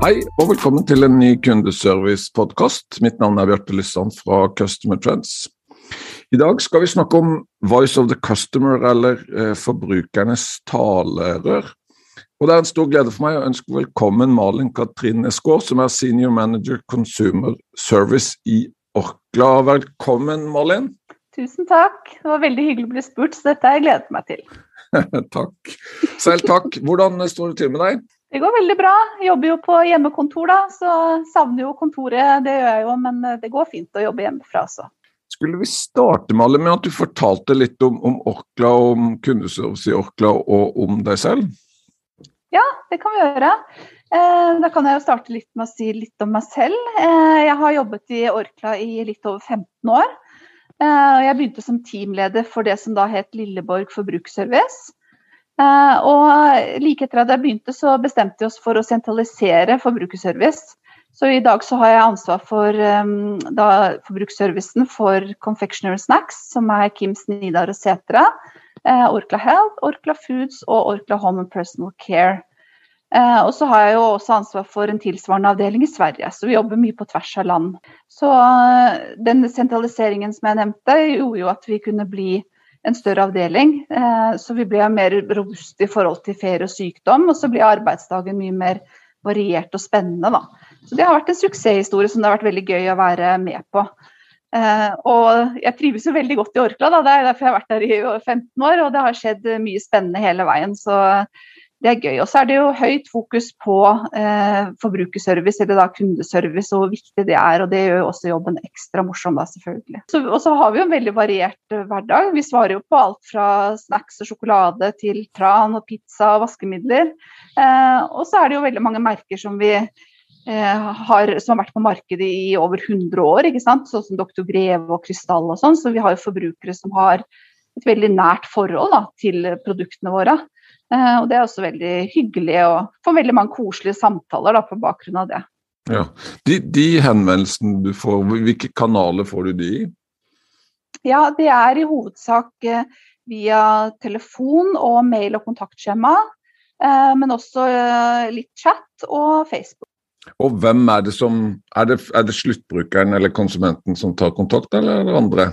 Hei og velkommen til en ny kundeservice-podkast. Mitt navn er Bjarte Lysand fra Customer Trends. I dag skal vi snakke om Voice of the Customer, eller eh, forbrukernes talerør. Og Det er en stor glede for meg å ønske velkommen Malin Katrin Esgaard, som er Senior Manager Consumer Service i Orkla. Velkommen, Malin. Tusen takk. Det var veldig hyggelig å bli spurt, så dette har jeg gledet meg til. takk. Selv takk. Hvordan står det til med deg? Det går veldig bra. Jeg jobber jo på hjemmekontor, da, så savner jo kontoret. Det gjør jeg jo, men eh, det går fint å jobbe hjemmefra også. Skulle vi starte med, med at du fortalte litt om, om Orkla, om kundeservice i Orkla og om deg selv? Ja, det kan vi gjøre. Eh, da kan jeg jo starte litt med å si litt om meg selv. Eh, jeg har jobbet i Orkla i litt over 15 år. Jeg begynte som teamleder for det som da het Lilleborg forbruksservice. Eh, og like etter at jeg begynte, så bestemte vi oss for å sentralisere forbrukerservice. Så i dag så har jeg ansvar for um, da, forbruksservicen for Confectionery Snacks, som er Kims, Nidar og Setra. Eh, Orkla Health, Orkla Foods og Orkla Home and Personal Care. Eh, og så har jeg jo også ansvar for en tilsvarende avdeling i Sverige, så vi jobber mye på tvers av land. Så uh, den sentraliseringen som jeg nevnte, gjorde jo at vi kunne bli en større avdeling. Eh, så vi ble mer robuste i forhold til ferie og sykdom. Og så ble arbeidsdagen mye mer variert og spennende. Da. Så det har vært en suksesshistorie som det har vært veldig gøy å være med på. Uh, og jeg trives jo veldig godt i Orkla, da. det er derfor jeg har vært der i 15 år. Og det har skjedd mye spennende hele veien. Så det er gøy. Og så er det jo høyt fokus på eh, forbrukerservice, eller da kundeservice, og hvor viktig det er. Og det gjør jo også jobben ekstra morsom, da, selvfølgelig. og så har vi jo en veldig variert uh, hverdag. Vi svarer jo på alt fra snacks og sjokolade til tran og pizza og vaskemidler. Eh, og så er det jo veldig mange merker som vi eh, har, som har vært på markedet i over 100 år, ikke sant? sånn som Dr. Greve og Krystall og sånn. Så vi har jo forbrukere som har et veldig nært forhold da, til produktene våre. Eh, og det er også veldig hyggelig å få veldig mange koselige samtaler da, på bakgrunn av det. Ja. De, de henvendelsene du får, hvilke kanaler får du de i? Ja, det er i hovedsak eh, via telefon og mail og kontaktskjema. Eh, men også litt chat og Facebook. Og hvem er det som Er det, er det sluttbrukeren eller konsumenten som tar kontakt, eller er det andre?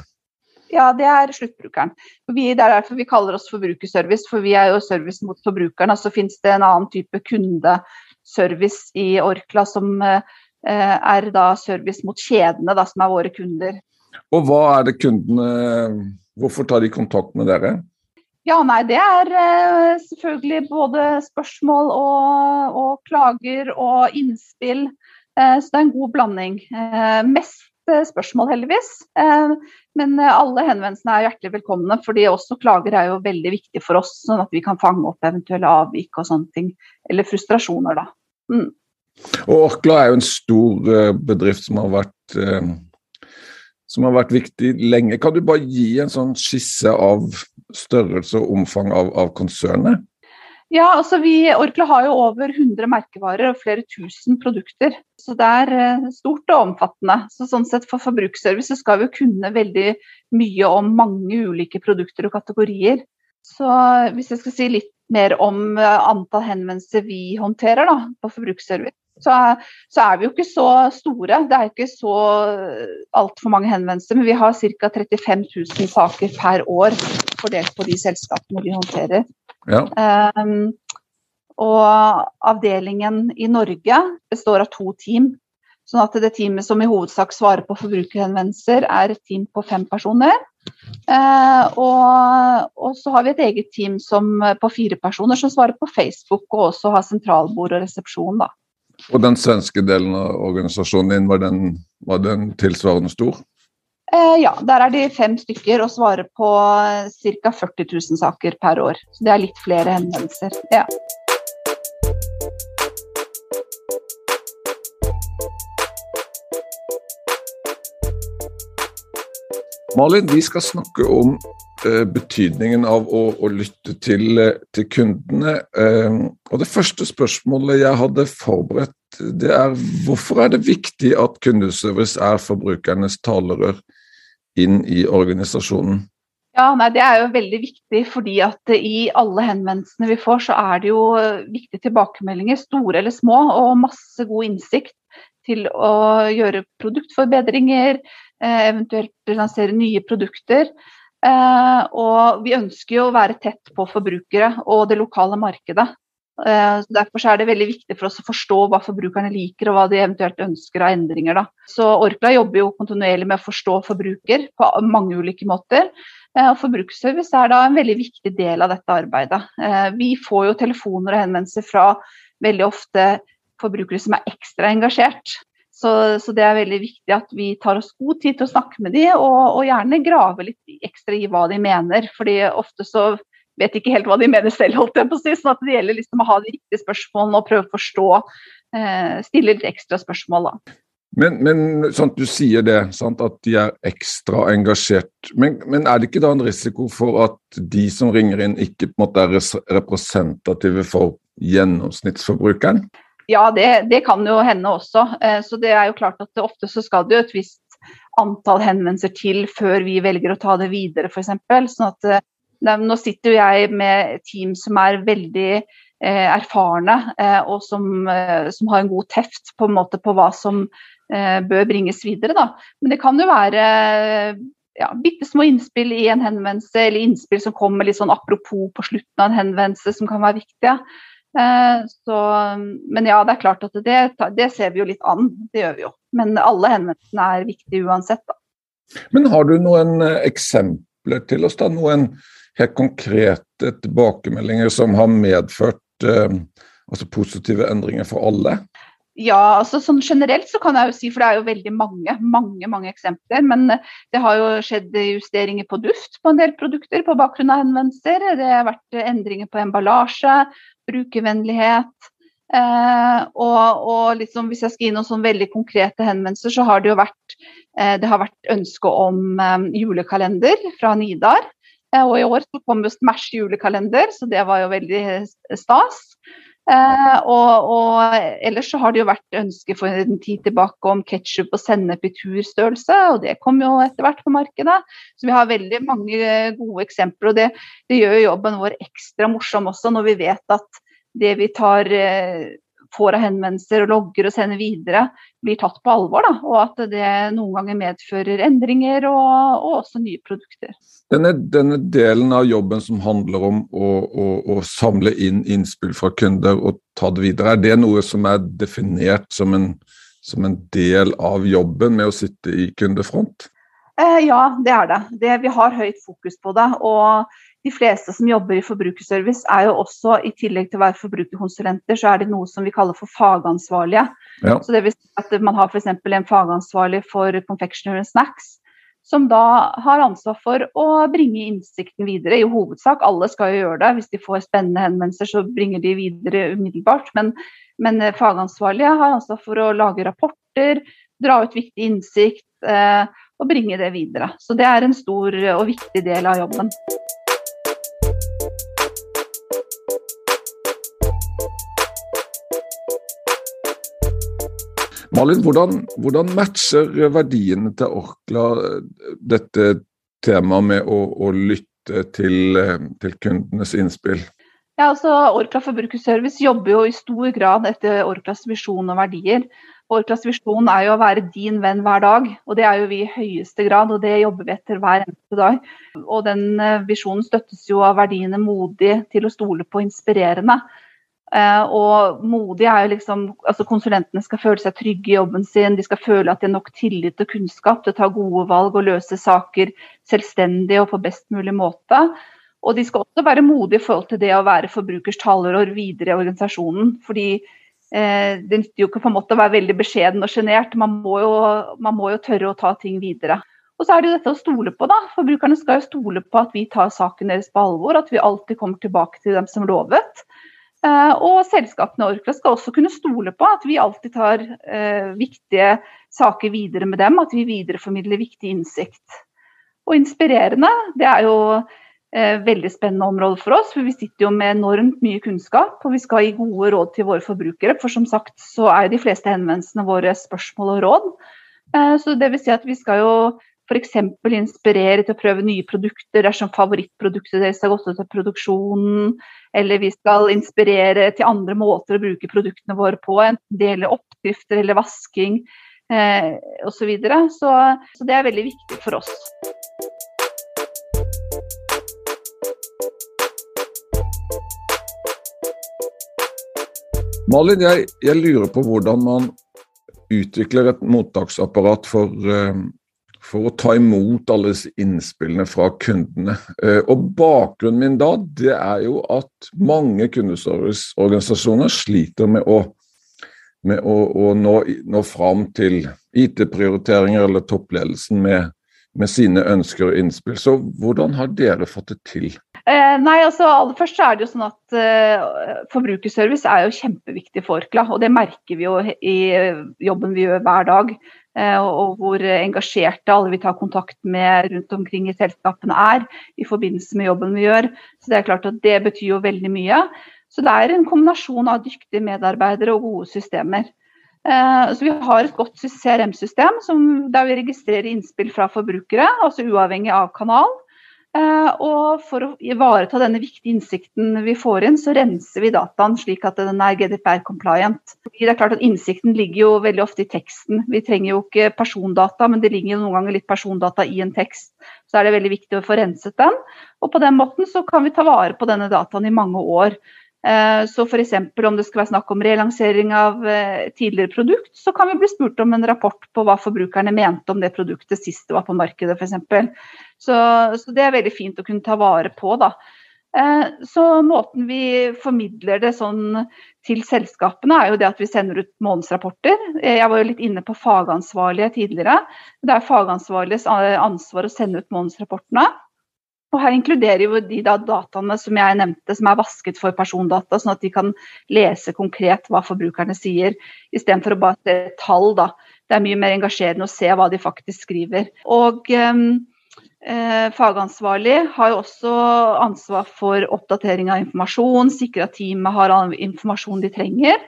Ja, det er sluttbrukeren. Vi, det er derfor vi kaller oss forbrukerservice, for vi er jo service mot forbrukeren. Og Så finnes det en annen type kundeservice i Orkla som eh, er da service mot kjedene, da, som er våre kunder. Og hva er det kundene Hvorfor tar de kontakt med dere? Ja, nei, Det er eh, selvfølgelig både spørsmål og, og klager og innspill. Eh, så det er en god blanding. Eh, mest spørsmål, heldigvis. Eh, men eh, alle henvendelsene er hjertelig velkomne, fordi også klager er jo veldig viktig for oss, sånn at vi kan fange opp eventuelle avvik og sånne ting. Eller frustrasjoner, da. Mm. Og Orkla er jo en stor bedrift som har vært som har vært viktig lenge. Kan du bare gi en sånn skisse av størrelse og omfang av, av konsernet? Ja, altså vi, Orkla har jo over 100 merkevarer og flere tusen produkter. Så det er eh, stort og omfattende. Så sånn sett For forbruksservice skal vi jo kunne veldig mye om mange ulike produkter og kategorier. Så hvis jeg skal si litt mer om eh, antall henvendelser vi håndterer da, på forbruksservice, så, så, er vi jo ikke så store. Det er ikke så eh, altfor mange henvendelser. Men vi har ca. 35 000 saker per år fordelt på de selskapene de håndterer. Ja. Um, og avdelingen i Norge består av to team. Sånn at det teamet som i hovedsak svarer på forbrukerhenvendelser, er et team på fem personer. Eh, og, og, så har vi et eget team som, på fire personer som svarer på Facebook, og også har sentralbord og resepsjon. da. Og den svenske delen av organisasjonen din, var den, var den tilsvarende stor? Eh, ja, der er de fem stykker og svarer på ca. 40 000 saker per år. Så det er litt flere henvendelser. Ja. Malin, vi skal snakke om betydningen av å, å lytte til, uh, til kundene. Uh, og Det første spørsmålet jeg hadde forberedt, det er hvorfor er det viktig at kundeservice er forbrukernes talerør inn i organisasjonen? Ja, nei, Det er jo veldig viktig, fordi at i alle henvendelsene vi får, så er det jo viktige tilbakemeldinger, store eller små, og masse god innsikt til å gjøre produktforbedringer, eh, eventuelt lansere nye produkter. Eh, og vi ønsker jo å være tett på forbrukere og det lokale markedet. Eh, derfor er det veldig viktig for oss å forstå hva forbrukerne liker og hva de eventuelt ønsker av endringer. Da. Så Orkla jobber jo kontinuerlig med å forstå forbruker på mange ulike måter. Og Forbrukerservice er da en veldig viktig del av dette arbeidet. Vi får jo telefoner og henvendelser fra veldig ofte forbrukere som er ekstra engasjert. Så, så, det er veldig viktig at vi tar oss god tid til å snakke med dem, og, og gjerne grave litt ekstra i hva de mener. fordi ofte så vet ikke helt hva de mener selv, holdt jeg på å si. sånn det gjelder liksom å ha de riktige spørsmålene og prøve å forstå. Eh, stille litt ekstra spørsmål, da. Men, men at du sier det, sant, at de er ekstra engasjert. Men, men, er det ikke da en risiko for at de som ringer inn, ikke måte er representative for gjennomsnittsforbrukeren? Ja, det, det, kan jo hende også. Eh, så det er jo klart at ofte så skal det jo et visst antall henvendelser til før vi velger å ta det videre, f.eks. Sånn at eh, nå sitter jo jeg med team som er veldig eh, erfarne, og som, som, har en god teft på, en måte, på hva som bør bringes videre. Da. Men det kan jo være ja, bitte små innspill i en henvendelse, eller innspill som kommer litt sånn apropos på slutten av en henvendelse, som kan være viktige. Eh, så, men ja, det er klart at det, det, ser vi jo litt an. Det gjør vi jo. Men alle henvendelsene er viktige uansett. Da. Men har du noen eh, eksempler til oss? da, Noen helt konkrete tilbakemeldinger som har medført eh, altså positive endringer for alle? Ja, altså sånn generelt så kan jeg jo si, for det er jo veldig mange mange, mange eksempler. Men det har jo skjedd justeringer på duft på en del produkter på bakgrunn av henvendelser. Det har vært endringer på emballasje, brukervennlighet. Eh, og, og liksom, hvis jeg skal gi noen sånn veldig konkrete henvendelser, så har det jo vært, eh, det har vært ønske om eh, julekalender fra Nidar. Eh, og i år så kom jo Smash julekalender, så det var jo veldig stas. Eh, og, og, ellers så har det jo vært ønske for en tid tilbake om ketsjup og sennep i turstørrelse, og det kom jo etter hvert på markedet. Så vi har veldig mange gode eksempler, og det, det gjør jobben vår ekstra morsom også når vi vet at det vi tar eh, får av henvendelser og logger og sender videre, blir tatt på alvor. Da, og at det noen ganger medfører endringer og, og også nye produkter. Denne, denne, delen av jobben som handler om å, å, å, samle inn innspill fra kunder og ta det videre, er det noe som er definert som en, som en del av jobben med å sitte i kundefront? Eh, ja, det er det. det. Vi har høyt fokus på det. og de fleste som jobber i forbrukerservice er jo også, i tillegg til å være forbrukerkonsulenter, så er det noe som vi kaller for fagansvarlige. Ja. Så det vil si at Man har f.eks. en fagansvarlig for confectionery snacks, som da har ansvar for å bringe innsikten videre. I hovedsak, alle skal jo gjøre det. Hvis de får spennende henvendelser, så bringer de videre umiddelbart. Men, men fagansvarlige har ansvar for å lage rapporter, dra ut viktig innsikt eh, og bringe det videre. Så det er en stor og viktig del av jobben. Malin, hvordan, hvordan, matcher verdiene til Orkla eh, dette temaet med å, å lytte til, eh, til, kundenes innspill? Ja, altså Orkla Forbrukerservice jobber jo i stor grad etter Orklas visjon og verdier. Orklas visjon er jo å være din venn hver dag, og det er jo vi i høyeste grad. Og det jobber vi etter hver eneste dag. Og den eh, visjonen støttes jo av verdiene modig, til å stole på, inspirerende. Uh, og modig er jo liksom altså Konsulentene skal føle seg trygge i jobben sin, de skal føle at de har nok tillit og kunnskap til å ta gode valg og løse saker selvstendig og på best mulig måte. Og de skal også være modige i forhold til det å være forbrukers talerår videre i organisasjonen. fordi uh, det nytter jo ikke på en måte å være veldig beskjeden og sjenert, man, man, må jo tørre å ta ting videre. Og så er det jo dette å stole på, da. Forbrukerne skal jo stole på at vi tar saken deres på alvor, at vi alltid kommer tilbake til dem som lovet. Eh, og selskapene Orkla skal også kunne stole på at vi alltid tar eh, viktige saker videre med dem, at vi videreformidler viktig innsikt. Og inspirerende, det er jo eh, veldig spennende område for oss. For vi sitter jo med enormt mye kunnskap, og vi skal gi gode råd til våre forbrukere. For som sagt så er jo de fleste henvendelsene våre spørsmål og råd. Så det vil si at vi skal jo f.eks. inspirere til å prøve nye produkter dersom favorittproduktet deres har gått ut av produksjonen. Eller vi skal inspirere til andre måter å bruke produktene våre på. Enten det gjelder oppskrifter eller vasking eh, osv. Så, videre. så Så det er veldig viktig for oss. Malin, jeg, jeg, lurer på hvordan man utvikler et mottaksapparat for, uh, for å ta imot alle innspillene fra kundene. Uh, og Bakgrunnen min da, det er jo at mange kundeserviceorganisasjoner sliter med å, med å, å nå, nå fram til IT-prioriteringer eller toppledelsen med, med sine ønsker og innspill. Så hvordan har dere fått det til? Eh, nei, altså aller først er det jo sånn at eh, Forbrukerservice er jo kjempeviktig for Orkla. Og det merker vi jo i eh, jobben vi gjør hver dag. Eh, og hvor engasjerte alle vi tar kontakt med rundt omkring i selskapene er i forbindelse med jobben vi gjør. Så det er klart at det betyr jo veldig mye. Så det er en kombinasjon av dyktige medarbeidere og gode systemer. Eh, så Vi har et godt CRM-system der vi registrerer innspill fra forbrukere, altså uavhengig av kanal. Eh, og for å ivareta denne viktige innsikten vi får inn, så renser vi dataen slik at den er GDPR-compliant. Det er klart at Innsikten ligger jo veldig ofte i teksten. Vi trenger jo ikke persondata, men det ligger jo noen ganger litt persondata i en tekst. Så er det veldig viktig å få renset den. Og på den måten så kan vi ta vare på denne dataen i mange år. Eh, så f.eks. om det skal være snakk om relansering av eh, tidligere produkt, så kan vi bli spurt om en rapport på hva forbrukerne mente om det produktet sist det var på markedet f.eks. Så, så det er veldig fint å kunne ta vare på. da. Eh, så måten vi formidler det sånn til selskapene, er jo det at vi sender ut månedsrapporter. Jeg var jo litt inne på fagansvarlige tidligere. Det er fagansvarliges ansvar å sende ut månedsrapportene. Og Her inkluderer jo de da dataene som jeg nevnte, som er vasket for persondata, sånn at de kan lese konkret hva forbrukerne sier, istedenfor å bare se tall. da. Det er mye mer engasjerende å se hva de faktisk skriver. Og eh, eh, Fagansvarlig har jo også ansvar for oppdatering av informasjon, sikre at teamet har all informasjon de trenger.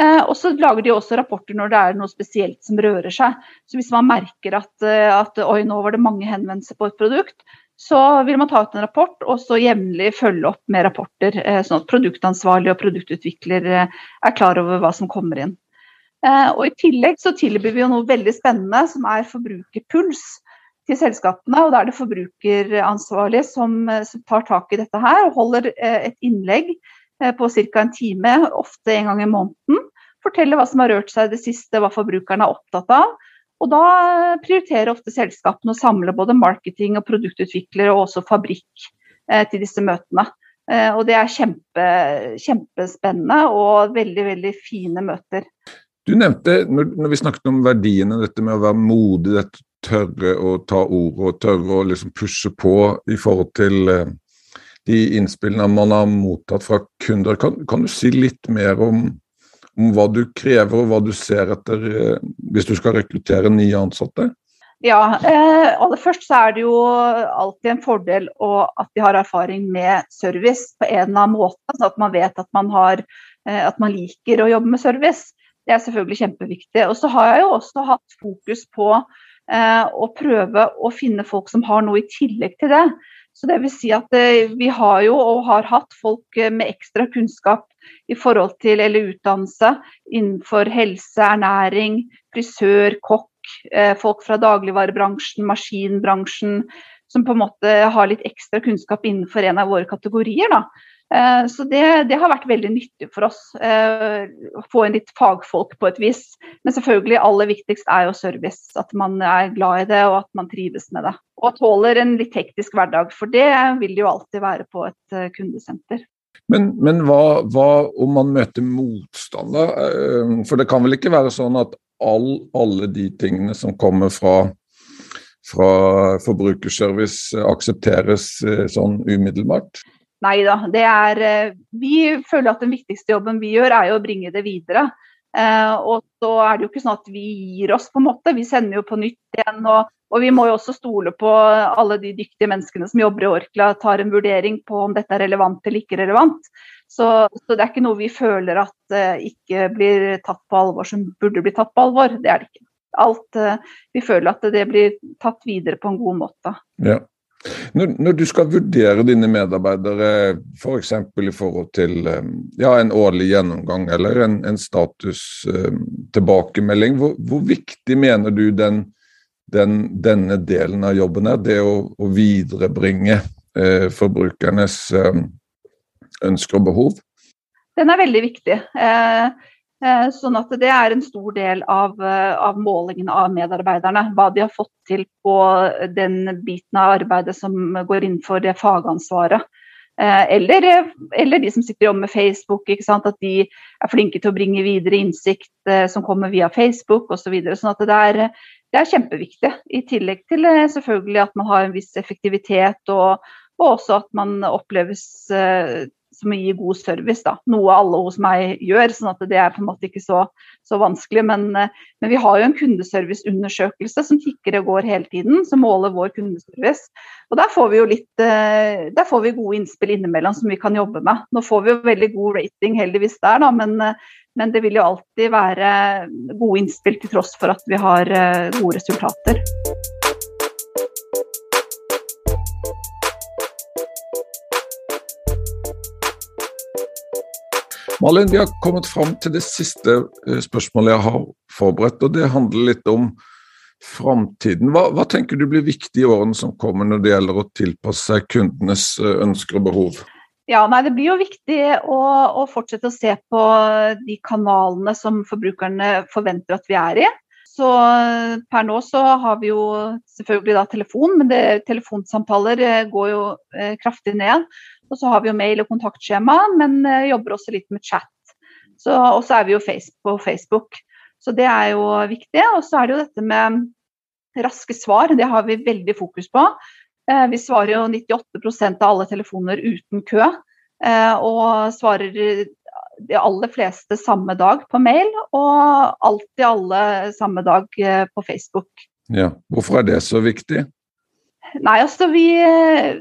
Eh, og så lager de også rapporter når det er noe spesielt som rører seg. Så Hvis man merker at, eh, at oi, nå var det mange henvendelser på et produkt, så vil man ta ut en rapport og så jevnlig følge opp med rapporter, eh, sånn at produktansvarlig og produktutvikler eh, er klar over hva som kommer inn. Eh, og I tillegg så tilbyr vi jo noe veldig spennende som er forbrukerpuls til selskapene. og Da er det forbrukeransvarlige som, som tar tak i dette her og holder et innlegg på ca. en time, ofte en gang i måneden. Forteller hva som har rørt seg i det siste, hva forbrukerne er opptatt av og da prioriterer ofte selskapene å samle både marketing og produktutviklere og også fabrikk eh, til disse møtene. Eh, og det er kjempe, kjempespennende og veldig, veldig fine møter. Du nevnte, når vi snakket om verdiene, dette med å være modig, dette tørre å ta ord og tørre å liksom pushe på i forhold til eh, de innspillene man har mottatt fra kunder. Kan, kan, du si litt mer om om hva du krever og hva du ser etter eh, hvis du skal rekruttere nye ansatte? Ja, eh, aller først så er det jo alltid en fordel at de har erfaring med service på en eller annen måte. Så at man vet at man, har, eh, at man liker å jobbe med service. Det er selvfølgelig kjempeviktig. Og så har jeg jo også hatt fokus på eh, å prøve å finne folk som har noe i tillegg til det. Så det vil si at eh, Vi har jo og har hatt folk med ekstra kunnskap i forhold til eller utdannelse innenfor helse, ernæring, frisør, kokk, eh, folk fra dagligvarebransjen, maskinbransjen, som på en måte har litt ekstra kunnskap innenfor en av våre kategorier. Da. Eh, så det, det, har vært veldig nyttig for oss. Eh, å få inn litt fagfolk på et vis. Men selvfølgelig aller viktigst er jo service. At man er glad i det og at man trives med det. Og tåler en litt hektisk hverdag. For det vil jo alltid være på et kundesenter. Men, men hva, hva, om man møter motstand, da? Eh, for det kan vel ikke være sånn at all, alle de tingene som kommer fra, fra forbrukerservice aksepteres eh, sånn umiddelbart? Nei da. Eh, vi føler at den viktigste jobben vi gjør, er å bringe det videre. Eh, og så er det jo ikke sånn at vi gir oss, på en måte. Vi sender jo på nytt igjen. Og, og vi må jo også stole på alle de dyktige menneskene som jobber i Orkla, tar en vurdering på om dette er relevant eller ikke relevant. Så, så det er ikke noe vi føler at eh, ikke blir tatt på alvor som burde bli tatt på alvor. Det er det ikke. Alt, eh, vi føler at det blir tatt videre på en god måte. Ja. Når, når, du skal vurdere dine medarbeidere f.eks. For i forhold til ja, en årlig gjennomgang eller en, en statustilbakemelding, um, hvor, hvor, viktig mener du den, den, denne delen av jobben er? Det å, å viderebringe eh, forbrukernes eh, ønsker og behov? Den er veldig viktig. Eh, Eh, sånn at det er en stor del av, eh, av, målingen av medarbeiderne. Hva de har fått til på den biten av arbeidet som går innenfor det fagansvaret. Eh, eller, eller, de som sitter og med Facebook, at de er flinke til å bringe videre innsikt som kommer via Facebook osv. Så videre. sånn at det er, det er kjempeviktig. I tillegg til selvfølgelig at man har en viss effektivitet, og, og også at man oppleves som å gi god service. Da. Noe alle hos meg gjør, sånn at det er på en måte ikke så, så vanskelig. Men, eh, men, vi har jo en kundeserviceundersøkelse som tikker og går hele tiden, som måler vår kundeservice. Og der får vi jo litt, eh, der får vi gode innspill innimellom som vi kan jobbe med. Nå får vi jo veldig god rating heldigvis der, da, men, eh, men det vil jo alltid være gode innspill til tross for at vi har gode resultater. Malin, vi har kommet fram til det siste eh, spørsmålet jeg har forberedt, og det handler litt om framtiden. Hva, hva, tenker du blir viktig i årene som kommer når det gjelder å tilpasse seg kundenes eh, ønsker og behov? Ja, nei, Det blir jo viktig å, å, fortsette å se på de kanalene som forbrukerne forventer at vi er i. Så eh, Per nå så har vi jo selvfølgelig da telefon, men det, telefonsamtaler går jo eh, kraftig ned. Og så har vi jo mail og kontaktskjema, men jobber også litt med chat. Og så er vi jo face på Facebook. Så det er jo viktig. Og så er det jo dette med raske svar. Det har vi veldig fokus på. Vi svarer jo 98% av alle telefoner uten kø. Og svarer de aller fleste samme dag på mail, og alltid alle samme dag på Facebook. Ja, Hvorfor er det så viktig? Nei, altså vi,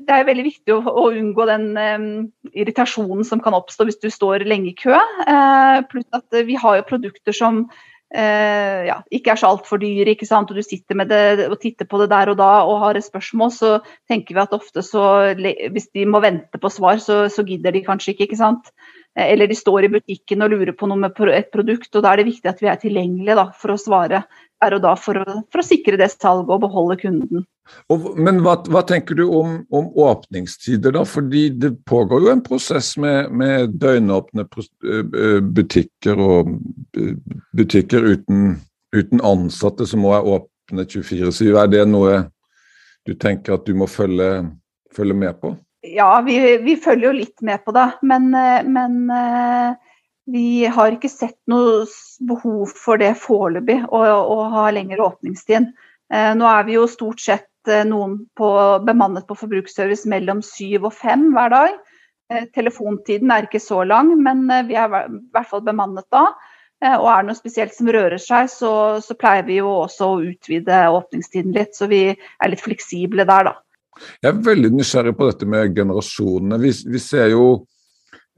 Det er veldig viktig å, å unngå den um, irritasjonen som kan oppstå hvis du står lenge i kø. Uh, pluss at vi har jo produkter som uh, ja, ikke er så altfor dyre. ikke sant? og Du sitter med det og titter på det der og da og har et spørsmål, så tenker vi at ofte så Hvis de må vente på svar, så, så gidder de kanskje ikke. ikke sant? Eller de står i butikken og lurer på noe med et produkt, og da er det viktig at vi er tilgjengelige da, for å svare der og da for å, for å sikre det salget og beholde kunden. Og, men hva, hva, tenker du om, om, åpningstider, da? Fordi det pågår jo en prosess med, med døgnåpne butikker og butikker uten, uten ansatte som må være åpne 24-7. Er det noe du tenker at du må følge, følge med på? Ja, vi, vi, følger jo litt med på det. Men, men vi har ikke sett noe behov for det foreløpig, å, å, ha lengre åpningstid. Eh, nå er vi jo stort sett eh, noen på, bemannet på forbruksservice mellom syv og fem hver dag. Eh, telefontiden er ikke så lang, men eh, vi er i hvert fall bemannet da. Eh, og er det noe spesielt som rører seg, så, så, pleier vi jo også å utvide åpningstiden litt. Så vi er litt fleksible der, da. Jeg er veldig nysgjerrig på dette med generasjonene. Vi, vi ser jo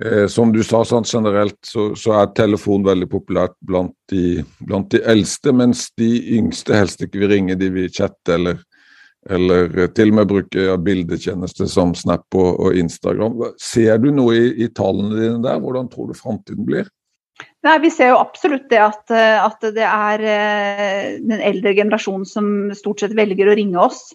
Eh, som du sa, sant, generelt så, så, er telefon veldig populært blant de, blant de, eldste, mens de yngste helst ikke vil ringe, de vil chatte eller, eller til og med bruke ja, bildetjenester som Snap og, og, Instagram. Ser du noe i, i, tallene dine der? Hvordan tror du framtiden blir? Nei, Vi ser jo absolutt det at, at det er eh, den eldre generasjonen som stort sett velger å ringe oss.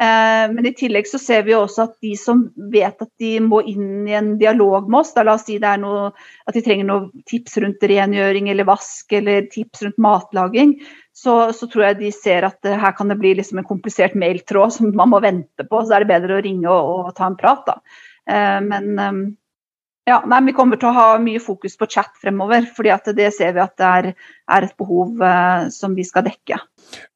Eh, men i tillegg så ser vi også at de som vet at de må inn i en dialog med oss, da la oss si det er noe, at de trenger noe tips rundt rengjøring eller vask eller tips rundt matlaging, så, så tror jeg de ser at uh, her kan det bli liksom en komplisert mailtråd som man må vente på. Så er det bedre å ringe og, og ta en prat, da. Uh, men ja, nei, Vi kommer til å ha mye fokus på chat fremover, fordi det ser vi at det er, er et behov eh, som vi skal dekke.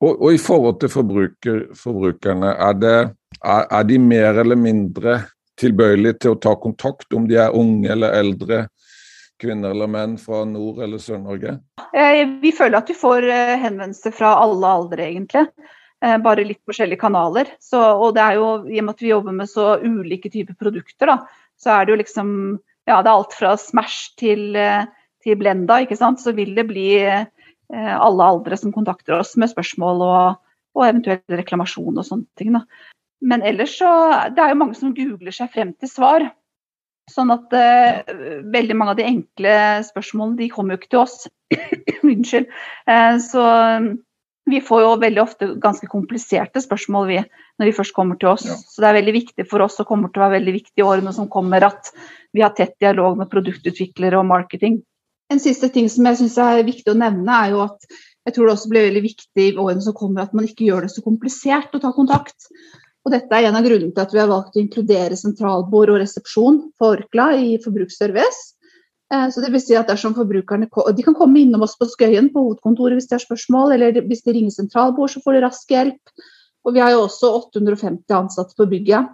Og, og I forhold til forbruker, forbrukerne, er, det, er, er, de mer eller mindre tilbøyelige til å ta kontakt, om de er unge eller eldre, kvinner eller menn fra Nord- eller Sør-Norge? vi føler at vi får henvendelser fra alle aldre, egentlig. Bare litt forskjellige kanaler. Så, og det er jo, I og med at vi jobber med så ulike typer produkter, da, så er det jo liksom Ja, det er alt fra Smash til, til Blenda, ikke sant. Så vil det bli alle aldre som kontakter oss med spørsmål og, og eventuell reklamasjon og sånne ting. Da. Men ellers så Det er jo mange som googler seg frem til svar. Sånn at eh, veldig mange av de enkle spørsmålene de kommer jo ikke til oss. Unnskyld. Eh, så vi får jo veldig ofte ganske kompliserte spørsmål vi, når de først kommer til oss. Ja. Så det er veldig viktig for oss og kommer til å være veldig viktig i årene som kommer at vi har tett dialog med produktutviklere og marketing. En siste ting som jeg syns er viktig å nevne, er jo at jeg tror det også blir veldig viktig i årene som kommer at man ikke gjør det så komplisert å ta kontakt. Og dette er en av grunnene til at vi har valgt å inkludere sentralbord og resepsjon for Orkla i forbruksservice. Eh, så det vil si at dersom forbrukerne De kan komme innom oss på Skøyen på hovedkontoret hvis de har spørsmål, eller hvis de ringer sentralbord, så får de rask hjelp. Og vi har jo også 850 ansatte på bygget,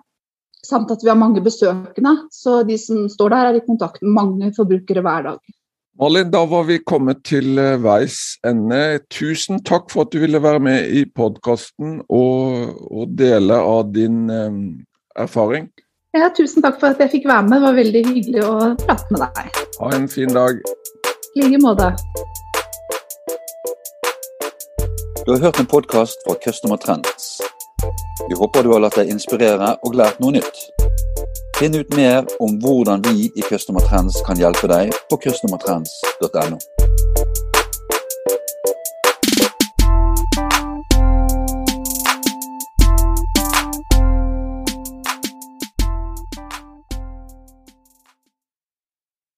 samt at vi har mange besøkende. Så de som står der, er i kontakt med mange forbrukere hver dag. Malin, da var vi kommet til eh, veis ende. Tusen takk for at du ville være med i podkasten og, og, dele av din um, erfaring. Ja, tusen takk for at jeg fikk være med. Det var veldig hyggelig å prate med deg. Ha en fin dag. I like måte. Du har hørt en podkast fra Customer Trends. Vi håper du har latt deg inspirere og lært noe nytt. Finn ut mer om hvordan vi i Customer Trends kan hjelpe deg på customertrends.no.